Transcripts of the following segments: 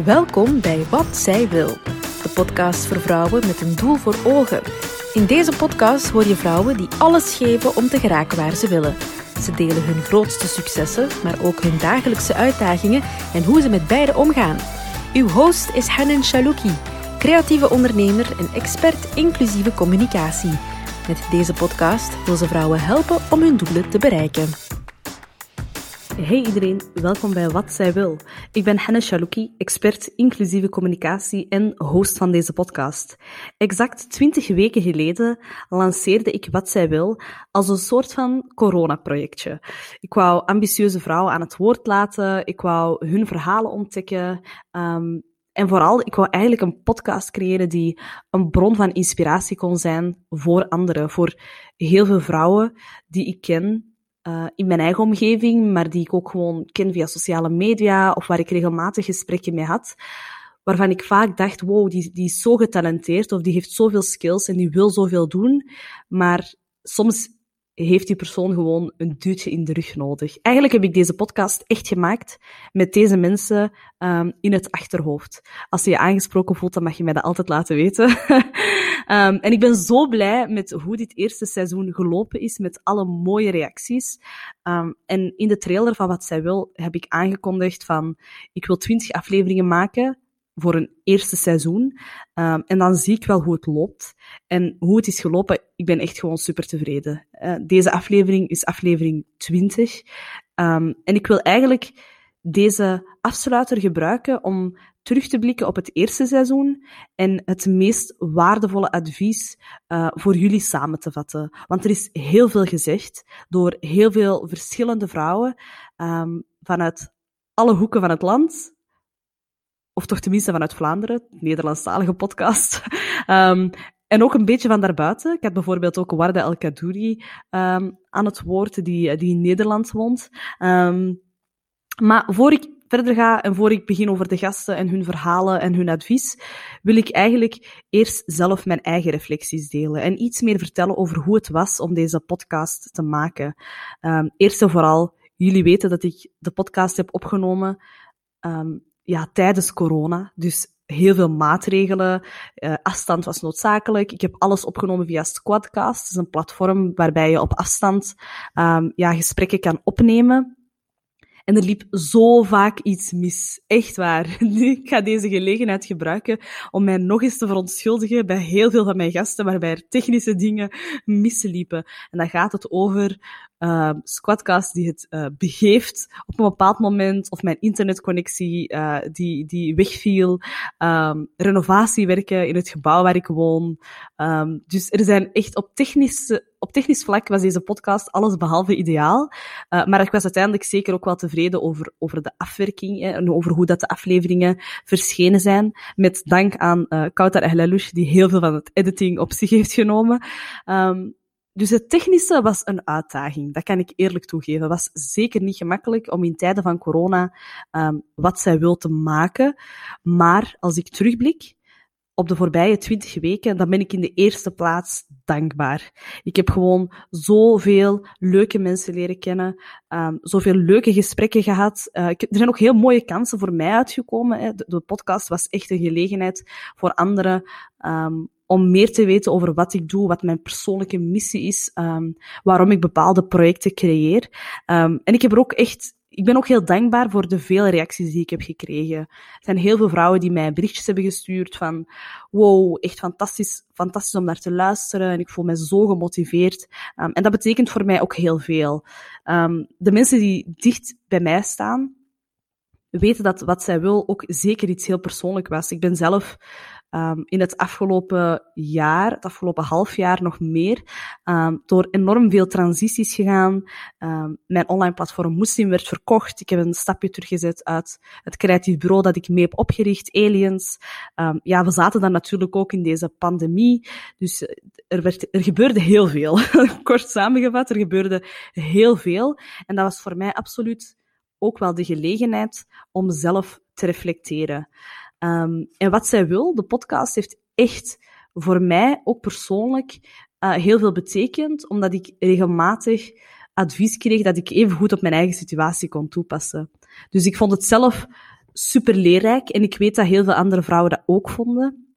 Welkom bij Wat Zij Wil, de podcast voor vrouwen met een doel voor ogen. In deze podcast hoor je vrouwen die alles geven om te geraken waar ze willen. Ze delen hun grootste successen, maar ook hun dagelijkse uitdagingen en hoe ze met beide omgaan. Uw host is Hanan Shalouki, creatieve ondernemer en expert inclusieve communicatie. Met deze podcast wil ze vrouwen helpen om hun doelen te bereiken. Hey iedereen, welkom bij Wat Zij Wil. Ik ben Hanna Chalouki, expert inclusieve communicatie en host van deze podcast. Exact twintig weken geleden lanceerde ik Wat Zij Wil als een soort van coronaprojectje. Ik wou ambitieuze vrouwen aan het woord laten, ik wou hun verhalen ontdekken, um, en vooral, ik wou eigenlijk een podcast creëren die een bron van inspiratie kon zijn voor anderen, voor heel veel vrouwen die ik ken uh, in mijn eigen omgeving, maar die ik ook gewoon ken via sociale media of waar ik regelmatig gesprekken mee had, waarvan ik vaak dacht, wow, die, die is zo getalenteerd of die heeft zoveel skills en die wil zoveel doen, maar soms heeft die persoon gewoon een duwtje in de rug nodig. Eigenlijk heb ik deze podcast echt gemaakt met deze mensen um, in het achterhoofd. Als je je aangesproken voelt, dan mag je mij dat altijd laten weten. um, en ik ben zo blij met hoe dit eerste seizoen gelopen is, met alle mooie reacties. Um, en in de trailer van Wat Zij Wil heb ik aangekondigd van, ik wil twintig afleveringen maken voor een eerste seizoen. Um, en dan zie ik wel hoe het loopt. En hoe het is gelopen, ik ben echt gewoon super tevreden. Uh, deze aflevering is aflevering 20. Um, ehm, en ik wil eigenlijk deze afsluiter gebruiken om terug te blikken op het eerste seizoen en het meest waardevolle advies uh, voor jullie samen te vatten. Want er is heel veel gezegd door heel veel verschillende vrouwen um, vanuit alle hoeken van het land, of toch tenminste vanuit Vlaanderen, Nederlandstalige podcast. um, en ook een beetje van daarbuiten. Ik had bijvoorbeeld ook Warda El Kadouri um, aan het woord, die, die in Nederland woont. Um, maar voor ik verder ga en voor ik begin over de gasten en hun verhalen en hun advies, wil ik eigenlijk eerst zelf mijn eigen reflecties delen en iets meer vertellen over hoe het was om deze podcast te maken. Eerst en vooral, jullie weten dat ik de podcast heb opgenomen ja, tijdens corona. Dus heel veel maatregelen. Uh, afstand was noodzakelijk. Ik heb alles opgenomen via Squadcast. Dat is een platform waarbij je op afstand um, ja, gesprekken kan opnemen. En er liep zo vaak iets mis. Echt waar. Ik ga deze gelegenheid gebruiken om mij nog eens te verontschuldigen bij heel veel van mijn gasten, waarbij er technische dingen misliepen. En dan gaat het over uh, Squadcast die het uh, begeeft op een bepaald moment, of mijn internetconnectie uh, die, die wegviel, um, renovatiewerken in het gebouw waar ik woon. Um, dus er zijn echt op technische op technisch vlak was deze podcast alles behalve ideaal. Uh, maar ik was uiteindelijk zeker ook wel tevreden over, over de afwerking hè, en over hoe dat de afleveringen verschenen zijn. Met dank aan uh, Kautar Ehlalouche, die heel veel van het editing op zich heeft genomen. Um, dus het technische was een uitdaging, dat kan ik eerlijk toegeven. Het was zeker niet gemakkelijk om in tijden van corona um, wat zij wil te maken. Maar als ik terugblik op de voorbije twintig weken, dan ben ik in de eerste plaats dankbaar. Ik heb gewoon zoveel leuke mensen leren kennen, um, zoveel leuke gesprekken gehad. Ik, er zijn ook heel mooie kansen voor mij uitgekomen. Hè. De, podcast was echt een gelegenheid voor anderen um, om meer te weten over wat ik doe, wat mijn persoonlijke missie is, um, waarom ik bepaalde projecten creëer. En ik heb er ook echt, ik ben ook heel dankbaar voor de vele reacties die ik heb gekregen. Er zijn heel veel vrouwen die mij berichtjes hebben gestuurd van, wow, echt fantastisch, fantastisch om naar te luisteren en ik voel me zo gemotiveerd. Um, en dat betekent voor mij ook heel veel. de mensen die dicht bij mij staan, weten dat wat zij wil ook zeker iets heel persoonlijk was. Ik ben zelf um, in het afgelopen jaar, het afgelopen half jaar nog meer, um, door enorm veel transities gegaan. Um, mijn online platform Muslim werd verkocht. Ik heb een stapje teruggezet uit het creatief bureau dat ik mee heb opgericht, Aliens. ja, we zaten dan natuurlijk ook in deze pandemie. Dus eh, er, werd, er gebeurde heel veel. Kort samengevat, er gebeurde heel veel. En dat was voor mij absoluut ook wel de gelegenheid om zelf te reflecteren. Um, en wat zij wil, de podcast heeft echt voor mij ook persoonlijk uh, heel veel betekend, omdat ik regelmatig advies kreeg dat ik even goed op mijn eigen situatie kon toepassen. Dus ik vond het zelf super leerrijk en ik weet dat heel veel andere vrouwen dat ook vonden.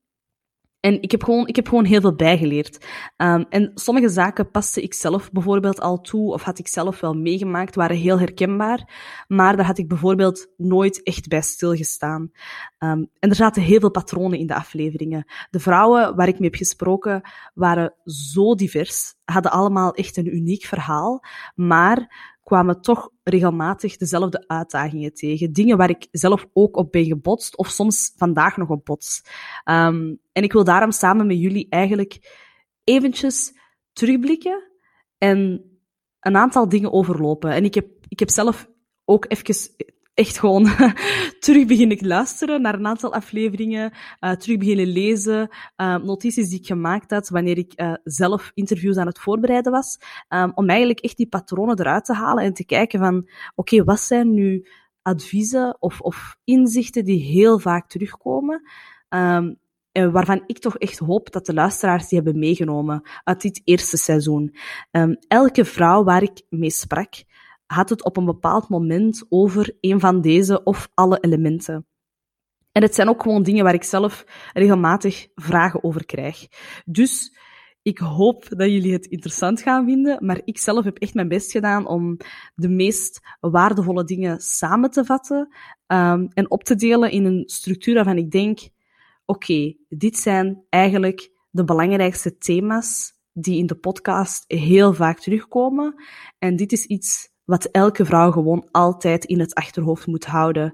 En ik heb gewoon, ik heb gewoon heel veel bijgeleerd. Um, en sommige zaken paste ik zelf bijvoorbeeld al toe, of had ik zelf wel meegemaakt, waren heel herkenbaar. Maar daar had ik bijvoorbeeld nooit echt bij stilgestaan. Um, en er zaten heel veel patronen in de afleveringen. De vrouwen waar ik mee heb gesproken waren zo divers, hadden allemaal echt een uniek verhaal. Maar kwamen toch regelmatig dezelfde uitdagingen tegen. Dingen waar ik zelf ook op ben gebotst, of soms vandaag nog op bots. Um, en ik wil daarom samen met jullie eigenlijk eventjes terugblikken en een aantal dingen overlopen. En ik heb, ik heb zelf ook even echt gewoon terug beginnen luisteren naar een aantal afleveringen, uh, terug beginnen lezen, uh, notities die ik gemaakt had wanneer ik uh, zelf interviews aan het voorbereiden was, um, om eigenlijk echt die patronen eruit te halen en te kijken van, oké, wat zijn nu adviezen of, of inzichten die heel vaak terugkomen, en waarvan ik toch echt hoop dat de luisteraars die hebben meegenomen uit dit eerste seizoen. Um, elke vrouw waar ik mee sprak, had het op een bepaald moment over een van deze of alle elementen. En het zijn ook gewoon dingen waar ik zelf regelmatig vragen over krijg. Dus ik hoop dat jullie het interessant gaan vinden, maar ik zelf heb echt mijn best gedaan om de meest waardevolle dingen samen te vatten um, en op te delen in een structuur waarvan ik denk, oké, dit zijn eigenlijk de belangrijkste thema's die in de podcast heel vaak terugkomen. En dit is iets wat elke vrouw gewoon altijd in het achterhoofd moet houden.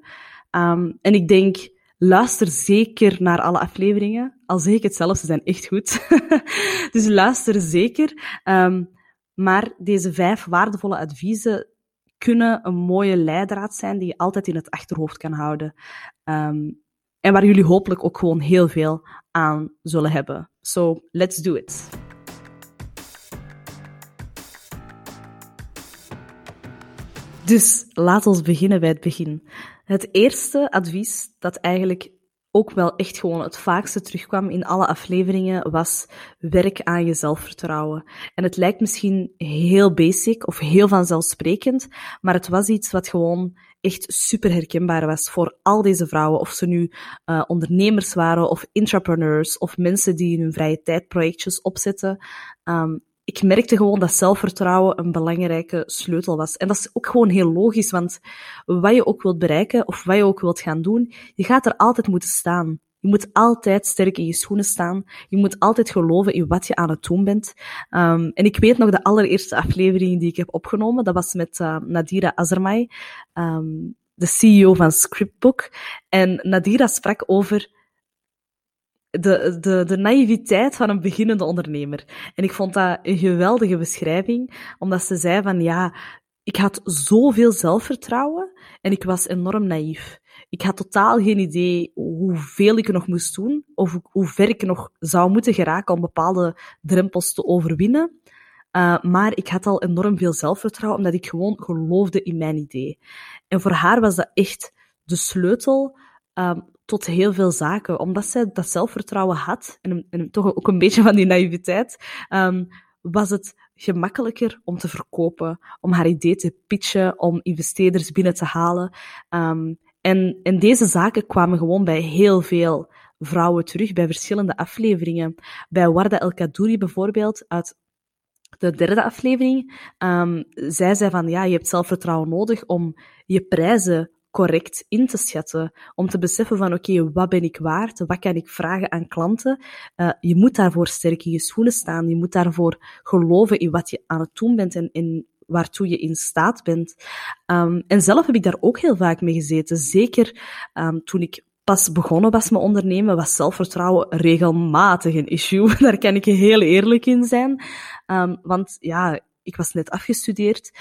Um, en ik denk, luister zeker naar alle afleveringen. Al zeg ik het zelf, ze zijn echt goed. dus luister zeker. Um, maar deze vijf waardevolle adviezen kunnen een mooie leidraad zijn die je altijd in het achterhoofd kan houden. Um, en waar jullie hopelijk ook gewoon heel veel aan zullen hebben. So, let's do it. Dus laat ons beginnen bij het begin. Het eerste advies dat eigenlijk ook wel echt gewoon het vaakste terugkwam in alle afleveringen was werk aan je zelfvertrouwen. En het lijkt misschien heel basic of heel vanzelfsprekend, maar het was iets wat gewoon echt super herkenbaar was voor al deze vrouwen. Of ze nu uh, ondernemers waren of entrepreneurs of mensen die in hun vrije tijd projectjes opzetten. Um, ik merkte gewoon dat zelfvertrouwen een belangrijke sleutel was. En dat is ook gewoon heel logisch, want wat je ook wilt bereiken of wat je ook wilt gaan doen, je gaat er altijd moeten staan. Je moet altijd sterk in je schoenen staan. Je moet altijd geloven in wat je aan het doen bent. Um, en ik weet nog de allereerste aflevering die ik heb opgenomen. Dat was met uh, Nadira Azermai, um, de CEO van Scriptbook. En Nadira sprak over de, de, de naïviteit van een beginnende ondernemer. En ik vond dat een geweldige beschrijving, omdat ze zei van ja, ik had zoveel zelfvertrouwen en ik was enorm naïef. Ik had totaal geen idee hoeveel ik nog moest doen, of hoe ver ik nog zou moeten geraken om bepaalde drempels te overwinnen. Uh, maar ik had al enorm veel zelfvertrouwen, omdat ik gewoon geloofde in mijn idee. En voor haar was dat echt de sleutel um, tot heel veel zaken. Omdat zij dat zelfvertrouwen had, en, en toch ook een beetje van die naïviteit, um, was het gemakkelijker om te verkopen, om haar idee te pitchen, om investeerders binnen te halen. Um, en, en deze zaken kwamen gewoon bij heel veel vrouwen terug, bij verschillende afleveringen. Bij Warda El Kadouri bijvoorbeeld, uit de derde aflevering, um, zij zei van ja, je hebt zelfvertrouwen nodig om je prijzen correct in te schatten. Om te beseffen van oké, wat ben ik waard? Wat kan ik vragen aan klanten? Uh, je moet daarvoor sterk in je schoenen staan. Je moet daarvoor geloven in wat je aan het doen bent en, en waartoe je in staat bent. Um, en zelf heb ik daar ook heel vaak mee gezeten. Zeker um, toen ik pas begonnen was met ondernemen, was zelfvertrouwen regelmatig een issue. Daar kan ik heel eerlijk in zijn. Um, want ja, ik was net afgestudeerd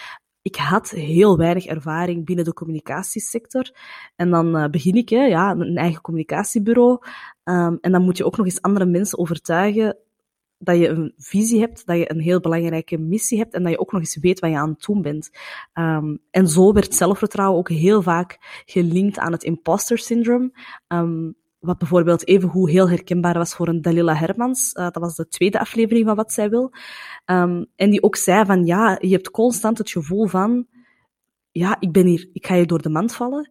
ik had heel weinig ervaring binnen de communicatiesector. En dan uh, begin ik, hè, ja, een eigen communicatiebureau. Um, en dan moet je ook nog eens andere mensen overtuigen dat je een visie hebt, dat je een heel belangrijke missie hebt en dat je ook nog eens weet wat je aan het doen bent. Um, en zo werd zelfvertrouwen ook heel vaak gelinkt aan het imposter syndrome. Um, wat bijvoorbeeld even hoe heel herkenbaar was voor een Dalila Hermans. Uh, dat was de tweede aflevering van Wat Zij Wil. Um, en die ook zei van, ja, je hebt constant het gevoel van, ja, ik ben hier, ik ga hier door de mand vallen.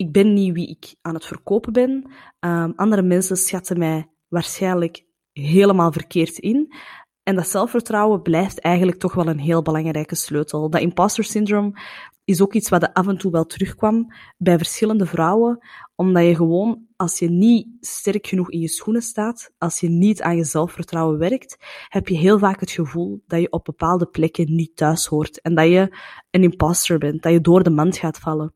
ik ben niet wie ik aan het verkopen ben. Um, andere mensen schatten mij waarschijnlijk helemaal verkeerd in. En dat zelfvertrouwen blijft eigenlijk toch wel een heel belangrijke sleutel. Dat imposter syndroom is ook iets wat af en toe wel terugkwam bij verschillende vrouwen, omdat je gewoon, als je niet sterk genoeg in je schoenen staat, als je niet aan je zelfvertrouwen werkt, heb je heel vaak het gevoel dat je op bepaalde plekken niet thuis hoort en dat je een imposter bent, dat je door de mand gaat vallen.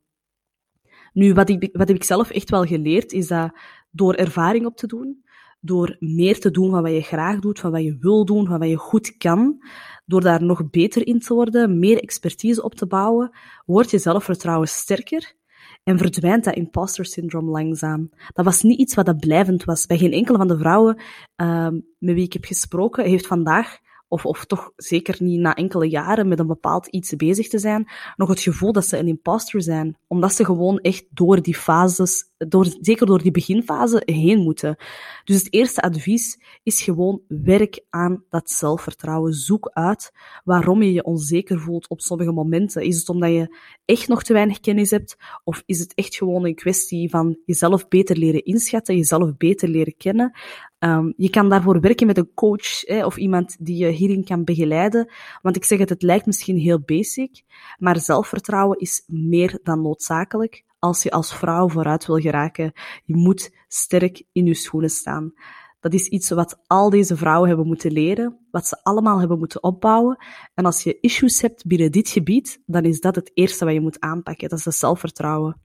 Nu, wat, ik, wat heb ik zelf echt wel geleerd, is dat door ervaring op te doen, door meer te doen van wat je graag doet, van wat je wil doen, van wat je goed kan, door daar nog beter in te worden, meer expertise op te bouwen, wordt je zelfvertrouwen sterker en verdwijnt dat imposter syndroom langzaam. Dat was niet iets wat dat blijvend was. Bij geen enkele van de vrouwen uh, met wie ik heb gesproken heeft vandaag of, of toch zeker niet na enkele jaren met een bepaald iets bezig te zijn, nog het gevoel dat ze een imposter zijn. Omdat ze gewoon echt door die fases, door, zeker door die beginfase, heen moeten. Dus het eerste advies is gewoon werk aan dat zelfvertrouwen. Zoek uit waarom je je onzeker voelt op sommige momenten. Is het omdat je echt nog te weinig kennis hebt? Of is het echt gewoon een kwestie van jezelf beter leren inschatten, jezelf beter leren kennen? Um, je kan daarvoor werken met een coach of iemand die je hierin kan begeleiden. Want ik zeg het, het lijkt misschien heel basic, maar zelfvertrouwen is meer dan noodzakelijk als je als vrouw vooruit wil geraken. Je moet sterk in je schoenen staan. Dat is iets wat al deze vrouwen hebben moeten leren, wat ze allemaal hebben moeten opbouwen. En als je issues hebt binnen dit gebied, dan is dat het eerste wat je moet aanpakken. Dat is het zelfvertrouwen.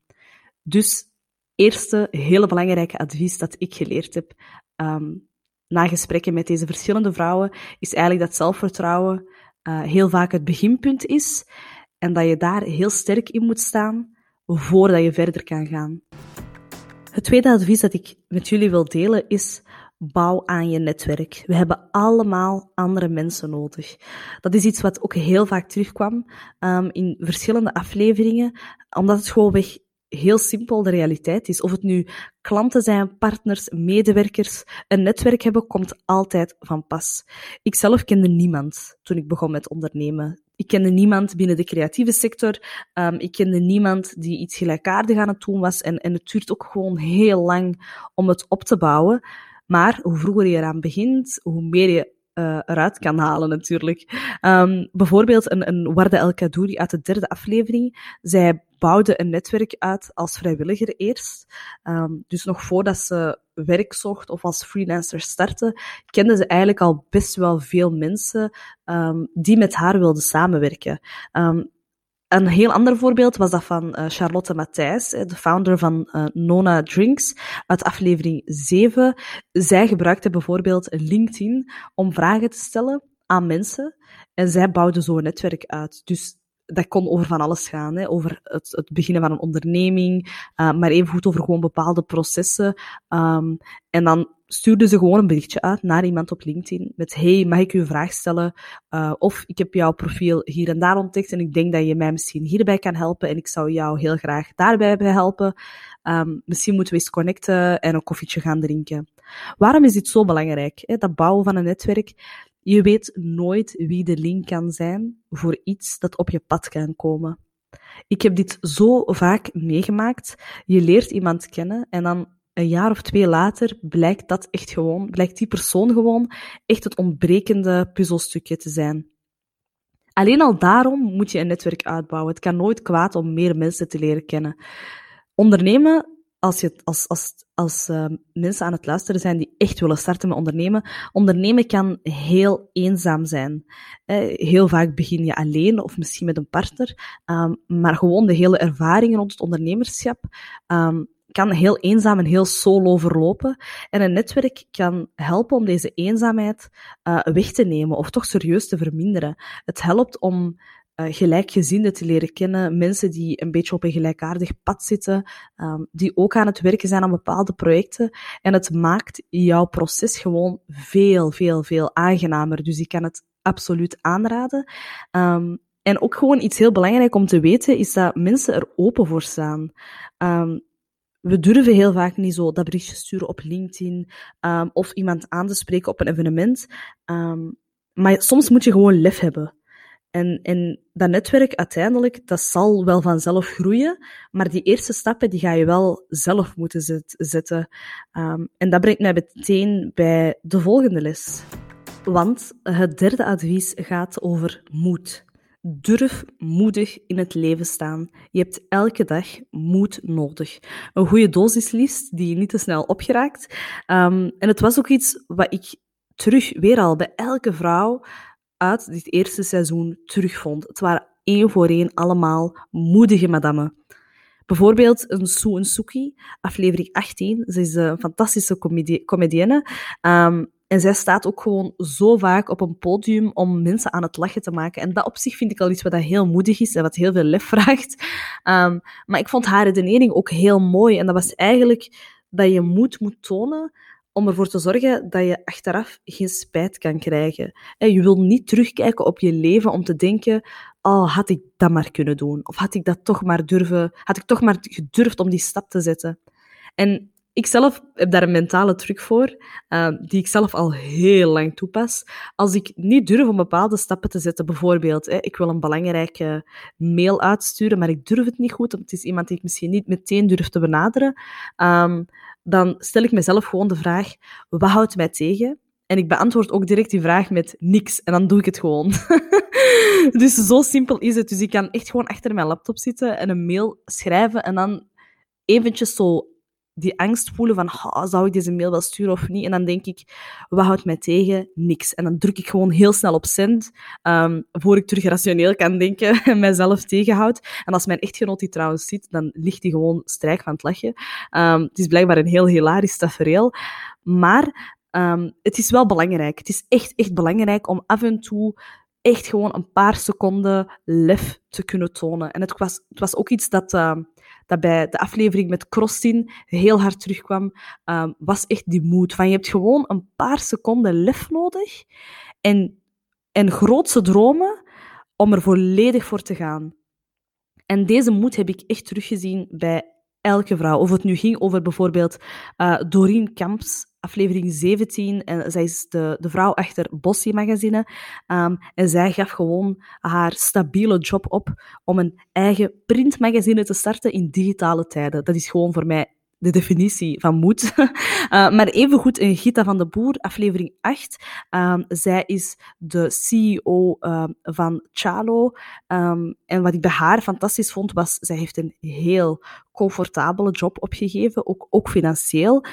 Dus eerste hele belangrijke advies dat ik geleerd heb um, na gesprekken met deze verschillende vrouwen, is eigenlijk dat zelfvertrouwen uh, heel vaak het beginpunt is en dat je daar heel sterk in moet staan voordat je verder kan gaan. Het tweede advies dat ik met jullie wil delen is bouw aan je netwerk. We hebben allemaal andere mensen nodig. Dat is iets wat ook heel vaak terugkwam um, in verschillende afleveringen, omdat het gewoonweg heel simpel de realiteit is. Of het nu klanten zijn, partners, medewerkers, een netwerk hebben, komt altijd van pas. Ik zelf kende niemand toen ik begon met ondernemen. Ik kende niemand binnen de creatieve sector. Um, ik kende niemand die iets gelijkaardig aan het doen was. En, en het duurt ook gewoon heel lang om het op te bouwen. Maar hoe vroeger je eraan begint, hoe meer je uh, eruit kan halen natuurlijk. Um, bijvoorbeeld een, een Warda El Kadouri uit de derde aflevering. Zij bouwde een netwerk uit als vrijwilliger eerst. Um, dus nog voordat ze werk zocht of als freelancer startte, kende ze eigenlijk al best wel veel mensen um, die met haar wilden samenwerken. Um, een heel ander voorbeeld was dat van uh, Charlotte Matthijs, de founder van uh, Nona Drinks, uit aflevering 7. Zij gebruikte bijvoorbeeld LinkedIn om vragen te stellen aan mensen en zij bouwde zo een netwerk uit. Dus dat kon over van alles gaan. Hè? Over het, het beginnen van een onderneming, uh, maar evengoed over gewoon bepaalde processen. Um, en dan stuurde ze gewoon een berichtje uit naar iemand op LinkedIn met hey, mag ik u een vraag stellen? Uh, of ik heb jouw profiel hier en daar ontdekt en ik denk dat je mij misschien hierbij kan helpen en ik zou jou heel graag daarbij helpen. Um, misschien moeten we eens connecten en een koffietje gaan drinken. Waarom is dit zo belangrijk? Hè? Dat bouwen van een netwerk. Je weet nooit wie de link kan zijn voor iets dat op je pad kan komen. Ik heb dit zo vaak meegemaakt. Je leert iemand kennen en dan een jaar of twee later blijkt dat echt gewoon, blijkt die persoon gewoon echt het ontbrekende puzzelstukje te zijn. Alleen al daarom moet je een netwerk uitbouwen. Het kan nooit kwaad om meer mensen te leren kennen. Ondernemen als, je, als, als, als uh, mensen aan het luisteren zijn die echt willen starten met ondernemen, ondernemen kan heel eenzaam zijn. Eh, heel vaak begin je alleen of misschien met een partner, um, maar gewoon de hele ervaring rond het ondernemerschap um, kan heel eenzaam en heel solo verlopen. En een netwerk kan helpen om deze eenzaamheid uh, weg te nemen of toch serieus te verminderen. Het helpt om uh, gelijkgezinden te leren kennen, mensen die een beetje op een gelijkaardig pad zitten, um, die ook aan het werken zijn aan bepaalde projecten. En het maakt jouw proces gewoon veel, veel, veel aangenamer. Dus ik kan het absoluut aanraden. Um, en ook gewoon iets heel belangrijk om te weten is dat mensen er open voor staan. Um, we durven heel vaak niet zo dat berichtje sturen op LinkedIn of iemand aan te spreken op een evenement. Maar soms moet je gewoon lef hebben. En, en dat netwerk uiteindelijk, dat zal wel vanzelf groeien, maar die eerste stappen die ga je wel zelf moeten zet, zetten. Um, en dat brengt mij meteen bij de volgende les. Want het derde advies gaat over moed. Durf moedig in het leven staan. Je hebt elke dag moed nodig. Een goede dosis liefst, die je niet te snel opgeraakt. Um, en het was ook iets wat ik terug weer al bij elke vrouw uit dit eerste seizoen terugvond. Het waren één voor één allemaal moedige madammen. Bijvoorbeeld een Sue Suki, aflevering 18. Ze is een fantastische comedienne. Um, en zij staat ook gewoon zo vaak op een podium om mensen aan het lachen te maken. En dat op zich vind ik al iets wat heel moedig is en wat heel veel lef vraagt. Um, maar ik vond haar redenering ook heel mooi. En dat was eigenlijk dat je moed moet tonen om ervoor te zorgen dat je achteraf geen spijt kan krijgen. Je wil niet terugkijken op je leven om te denken, oh, had ik dat maar kunnen doen? Of had ik dat toch maar durven, had ik toch maar gedurfd om die stap te zetten? En ik zelf heb daar een mentale truc voor, uh, die ik zelf al heel lang toepas. Als ik niet durf om bepaalde stappen te zetten, bijvoorbeeld, hè, ik wil een belangrijke mail uitsturen, maar ik durf het niet goed, want het is iemand die ik misschien niet meteen durf te benaderen, um, dan stel ik mezelf gewoon de vraag, wat houdt mij tegen? En ik beantwoord ook direct die vraag met niks. En dan doe ik het gewoon. dus zo simpel is het. Dus ik kan echt gewoon achter mijn laptop zitten en een mail schrijven en dan eventjes zo die angst voelen van, zou ik deze mail wel sturen of niet? En dan denk ik, wat houdt mij tegen? Niks. En dan druk ik gewoon heel snel op send, um, voor ik terug rationeel kan denken en mijzelf tegenhoud. En als mijn echtgenoot die trouwens ziet, dan ligt hij gewoon strijk van het lachen. Um, het is blijkbaar een heel hilarisch tafereel. Maar um, het is wel belangrijk. Het is echt, echt belangrijk om af en toe echt gewoon een paar seconden lef te kunnen tonen. En het was, het was ook iets dat, dat bij de aflevering met Crossin heel hard terugkwam, uh, was echt die moed. Van je hebt gewoon een paar seconden lef nodig en, en grootse dromen om er volledig voor te gaan. En deze moed heb ik echt teruggezien bij elke vrouw. Of het nu ging over bijvoorbeeld uh, Doreen Kamps, aflevering 17. En zij is de, de vrouw achter Bossy Magazine. Um, en zij gaf gewoon haar stabiele job op om een eigen printmagazine te starten in digitale tijden. Dat is gewoon voor mij de definitie van moed. uh, maar evengoed een Gita van de Boer, aflevering 8. Um, zij is de CEO um, van Chalo. En wat ik bij haar fantastisch vond, was zij heeft een heel comfortabele job opgegeven, ook, ook financieel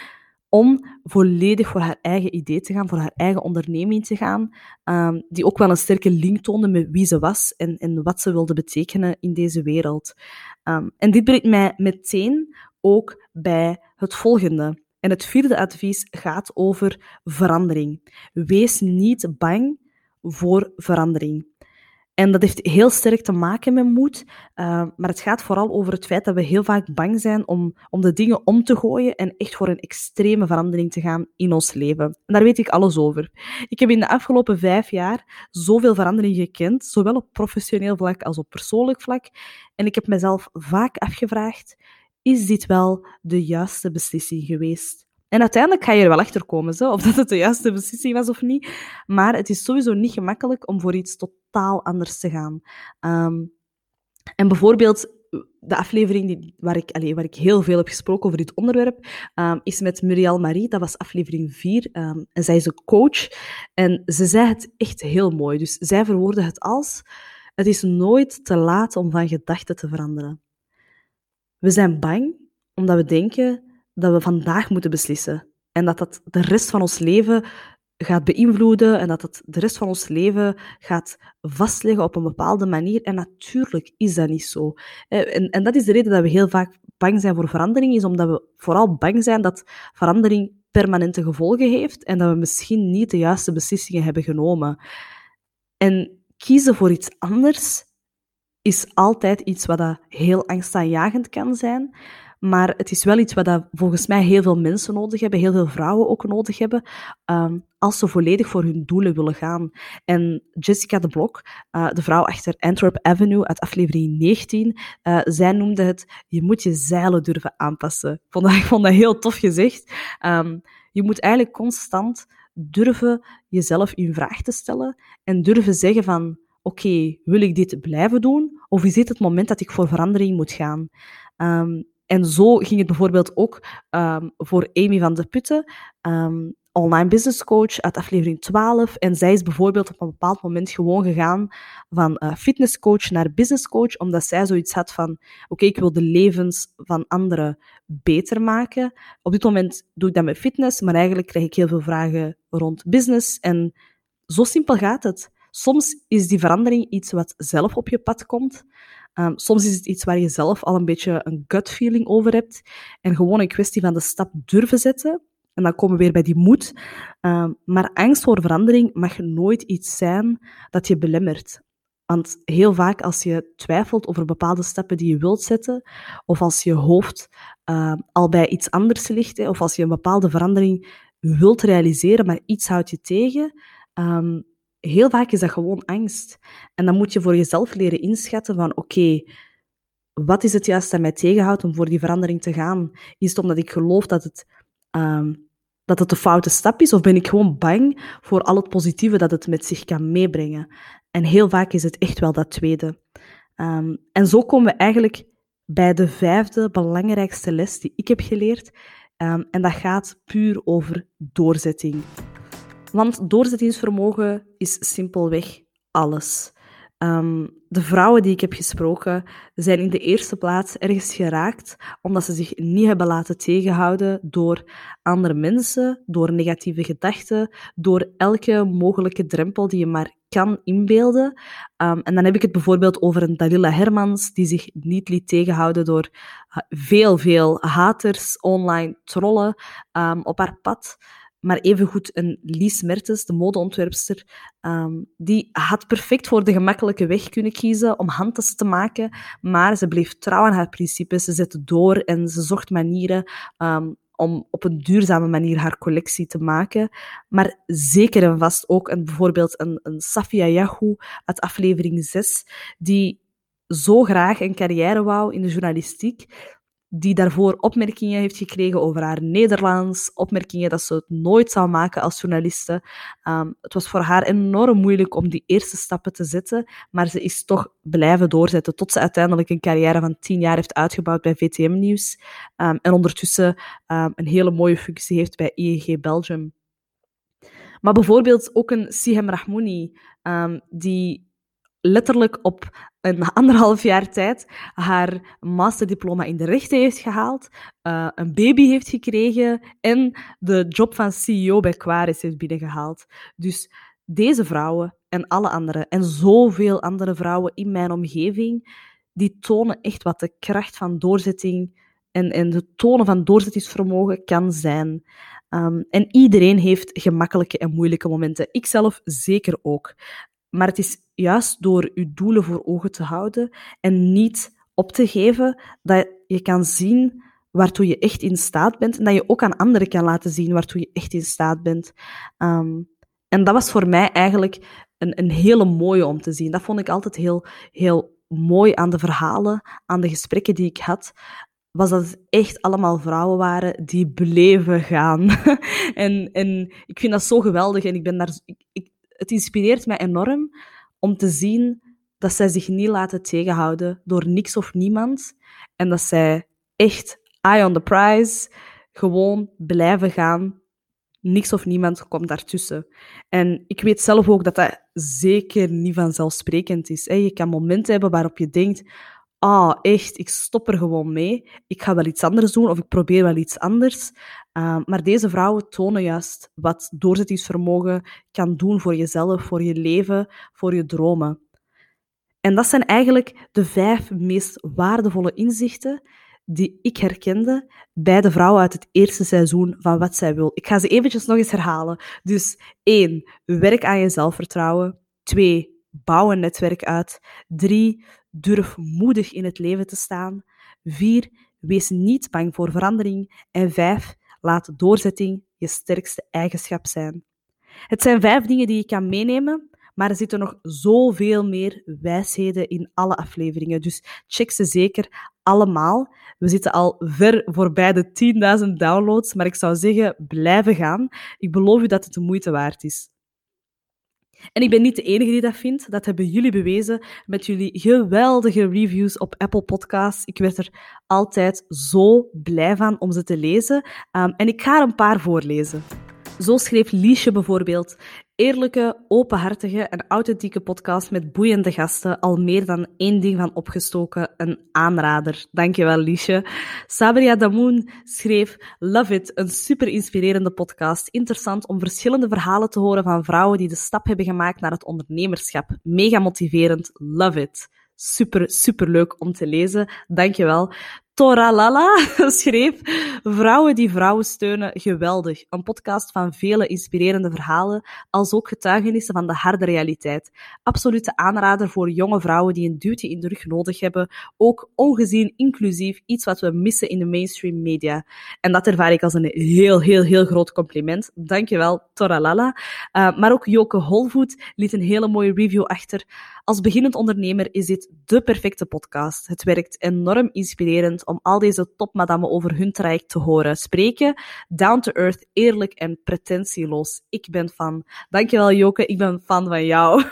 om volledig voor haar eigen idee te gaan, voor haar eigen onderneming te gaan, um, die ook wel een sterke link toonde met wie ze was en, en wat ze wilde betekenen in deze wereld. Um, en dit brengt mij meteen ook bij het volgende. En het vierde advies gaat over verandering. Wees niet bang voor verandering. En dat heeft heel sterk te maken met moed, uh, maar het gaat vooral over het feit dat we heel vaak bang zijn om, om de dingen om te gooien en echt voor een extreme verandering te gaan in ons leven. En daar weet ik alles over. Ik heb in de afgelopen vijf jaar zoveel verandering gekend, zowel op professioneel vlak als op persoonlijk vlak. En ik heb mezelf vaak afgevraagd, is dit wel de juiste beslissing geweest? En uiteindelijk ga je er wel achter komen, of dat het de juiste beslissing was of niet. Maar het is sowieso niet gemakkelijk om voor iets totaal anders te gaan. Um, en bijvoorbeeld, de aflevering die, waar, ik, allez, waar ik heel veel heb gesproken over dit onderwerp, um, is met Muriel Marie. Dat was aflevering 4. Um, ehm, en zij is een coach. En ze zei het echt heel mooi. Dus zij verwoordde het als: Het is nooit te laat om van gedachten te veranderen. We zijn bang omdat we denken dat we vandaag moeten beslissen. En dat dat de rest van ons leven gaat beïnvloeden en dat het de rest van ons leven gaat vastleggen op een bepaalde manier. En natuurlijk is dat niet zo. En, en dat is de reden dat we heel vaak bang zijn voor verandering, is omdat we vooral bang zijn dat verandering permanente gevolgen heeft en dat we misschien niet de juiste beslissingen hebben genomen. En kiezen voor iets anders is altijd iets wat heel angstaanjagend kan zijn. Maar het is wel iets wat dat volgens mij heel veel mensen nodig hebben, heel veel vrouwen ook nodig hebben, um, als ze volledig voor hun doelen willen gaan. En Jessica de Blok, uh, de vrouw achter Antwerp Avenue uit aflevering 19, uh, zij noemde het, je moet je zeilen durven aanpassen. Ik vond dat, ik vond dat heel tof gezegd. Um, je moet eigenlijk constant durven jezelf in vraag te stellen en durven zeggen van, oké, wil ik dit blijven doen? Of is dit het moment dat ik voor verandering moet gaan? Um, en zo ging het bijvoorbeeld ook um, voor Amy van de Putten, um, online business coach uit aflevering 12. En zij is bijvoorbeeld op een bepaald moment gewoon gegaan van uh, fitnesscoach naar businesscoach, omdat zij zoiets had van, oké, ik wil de levens van anderen beter maken. Op dit moment doe ik dat met fitness, maar eigenlijk krijg ik heel veel vragen rond business. En zo simpel gaat het. Soms is die verandering iets wat zelf op je pad komt. Um, soms is het iets waar je zelf al een beetje een gut feeling over hebt. En gewoon een kwestie van de stap durven zetten. En dan komen we weer bij die moed. Um, maar angst voor verandering mag nooit iets zijn dat je belemmert. Want heel vaak als je twijfelt over bepaalde stappen die je wilt zetten, of als je hoofd uh, al bij iets anders ligt, of als je een bepaalde verandering wilt realiseren, maar iets houdt je tegen, um, heel vaak is dat gewoon angst. En dan moet je voor jezelf leren inschatten van oké, wat is het juist dat mij tegenhoudt om voor die verandering te gaan? Is het omdat ik geloof dat het, um, dat het de foute stap is? Of ben ik gewoon bang voor al het positieve dat het met zich kan meebrengen? En heel vaak is het echt wel dat tweede. Um, en zo komen we eigenlijk bij de vijfde belangrijkste les die ik heb geleerd. Um, en dat gaat puur over doorzetting. Want doorzettingsvermogen is simpelweg alles. Um, de vrouwen die ik heb gesproken zijn in de eerste plaats ergens geraakt omdat ze zich niet hebben laten tegenhouden door andere mensen, door negatieve gedachten, door elke mogelijke drempel die je maar kan inbeelden. Um, en dan heb ik het bijvoorbeeld over een Dalila Hermans die zich niet liet tegenhouden door veel, veel haters, online trollen um, op haar pad. Maar evengoed een Lies Mertens, de modeontwerpster, um, die had perfect voor de gemakkelijke weg kunnen kiezen om handtas te maken, maar ze bleef trouw aan haar principes, ze zette door en ze zocht manieren um, om op een duurzame manier haar collectie te maken. Maar zeker en vast ook een, bijvoorbeeld een, een Safia Yahoo uit aflevering 6, die zo graag een carrière wou in de journalistiek, die daarvoor opmerkingen heeft gekregen over haar Nederlands, opmerkingen dat ze het nooit zou maken als journaliste. Um, het was voor haar enorm moeilijk om die eerste stappen te zetten, maar ze is toch blijven doorzetten tot ze uiteindelijk een carrière van tien jaar heeft uitgebouwd bij VTM Nieuws um, en ondertussen um, een hele mooie functie heeft bij ING Belgium. Maar bijvoorbeeld ook een Sihem Rahmouni, die letterlijk op een anderhalf jaar tijd haar masterdiploma in de rechten heeft gehaald, uh, een baby heeft gekregen en de job van CEO bij Quaris heeft binnengehaald. Dus deze vrouwen en alle andere, en zoveel andere vrouwen in mijn omgeving, die tonen echt wat de kracht van doorzetting en, en de tonen van doorzettingsvermogen kan zijn. Um, en iedereen heeft gemakkelijke en moeilijke momenten. Ikzelf zeker ook. Maar het is juist door je doelen voor ogen te houden en niet op te geven, dat je kan zien waartoe je echt in staat bent en dat je ook aan anderen kan laten zien waartoe je echt in staat bent. Um, en dat was voor mij eigenlijk een, een hele mooie om te zien. Dat vond ik altijd heel, heel mooi aan de verhalen, aan de gesprekken die ik had was dat het echt allemaal vrouwen waren die bleven gaan. en, en ik vind dat zo geweldig en ik ben daar, ik, het inspireert mij enorm om te zien dat zij zich niet laten tegenhouden door niks of niemand. En dat zij echt eye on the prize, gewoon blijven gaan. Niks of niemand komt daartussen. En ik weet zelf ook dat dat zeker niet vanzelfsprekend is. Je kan momenten hebben waarop je denkt, ah, echt, ik stop er gewoon mee. Ik ga wel iets anders doen of ik probeer wel iets anders. Uh, maar deze vrouwen tonen juist wat doorzettingsvermogen kan doen voor jezelf, voor je leven, voor je dromen. En dat zijn eigenlijk de vijf meest waardevolle inzichten die ik herkende bij de vrouwen uit het eerste seizoen van Wat Zij Wil. Ik ga ze eventjes nog eens herhalen. Dus één, werk aan je zelfvertrouwen. Twee, bouw een netwerk uit. Drie, durf moedig in het leven te staan. Vier, wees niet bang voor verandering. En vijf, laat doorzetting je sterkste eigenschap zijn. Het zijn vijf dingen die je kan meenemen, maar er zitten nog zoveel meer wijsheden in alle afleveringen. Dus check ze zeker allemaal. We zitten al ver voorbij de 10.000 downloads, maar ik zou zeggen, blijven gaan. Ik beloof u dat het de moeite waard is. En ik ben niet de enige die dat vindt. Dat hebben jullie bewezen met jullie geweldige reviews op Apple Podcasts. Ik werd er altijd zo blij van om ze te lezen. Um, en ik ga er een paar voorlezen. Zo schreef Liesje bijvoorbeeld. Eerlijke, openhartige en authentieke podcast met boeiende gasten. Al meer dan één ding van opgestoken. Een aanrader. Dankjewel, Liesje. Sabria Damoun schreef Love It, een super inspirerende podcast. Interessant om verschillende verhalen te horen van vrouwen die de stap hebben gemaakt naar het ondernemerschap. Mega motiverend. Love it. Super, super leuk om te lezen. Dankjewel. Toralala schreef Vrouwen die vrouwen steunen, geweldig. Een podcast van vele inspirerende verhalen, als ook getuigenissen van de harde realiteit. Absolute aanrader voor jonge vrouwen die een duwtje in de rug nodig hebben. Ook ongezien, inclusief, iets wat we missen in de mainstream media. En dat ervaar ik als een heel, heel, heel groot compliment. Dankjewel, Toralala. Uh, maar ook Joke Holvoet liet een hele mooie review achter. Als beginnend ondernemer is dit de perfecte podcast. Het werkt enorm inspirerend om al deze topmadammen over hun traject te horen spreken. Down to earth, eerlijk en pretentieloos. Ik ben fan. Dankjewel Joke, ik ben fan van jou.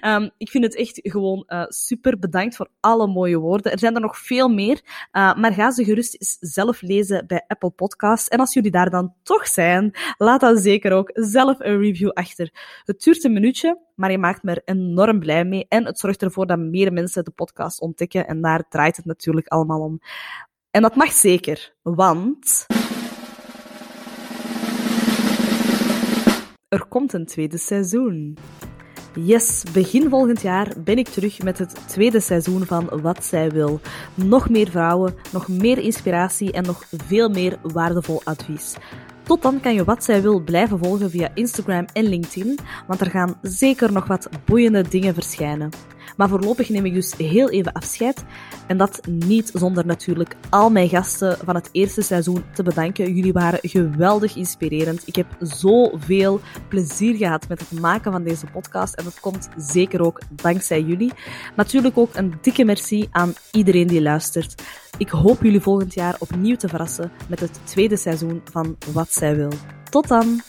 um, ik vind het echt gewoon uh, super. Bedankt voor alle mooie woorden. Er zijn er nog veel meer, uh, maar ga ze gerust eens zelf lezen bij Apple Podcasts. En als jullie daar dan toch zijn, laat dan zeker ook zelf een review achter. Het duurt een minuutje, maar je maakt me er enorm blij mee. En het zorgt ervoor dat meer mensen de podcast ontdekken. En daar draait het natuurlijk allemaal om. En dat mag zeker, want. Er komt een tweede seizoen. Yes, begin volgend jaar ben ik terug met het tweede seizoen van Wat zij wil. Nog meer vrouwen, nog meer inspiratie en nog veel meer waardevol advies. Tot dan kan je wat zij wil blijven volgen via Instagram en LinkedIn, want er gaan zeker nog wat boeiende dingen verschijnen. Maar voorlopig neem ik dus heel even afscheid. En dat niet zonder natuurlijk al mijn gasten van het eerste seizoen te bedanken. Jullie waren geweldig inspirerend. Ik heb zoveel plezier gehad met het maken van deze podcast. En dat komt zeker ook dankzij jullie. Natuurlijk ook een dikke merci aan iedereen die luistert. Ik hoop jullie volgend jaar opnieuw te verrassen met het tweede seizoen van Wat zij wil. Tot dan!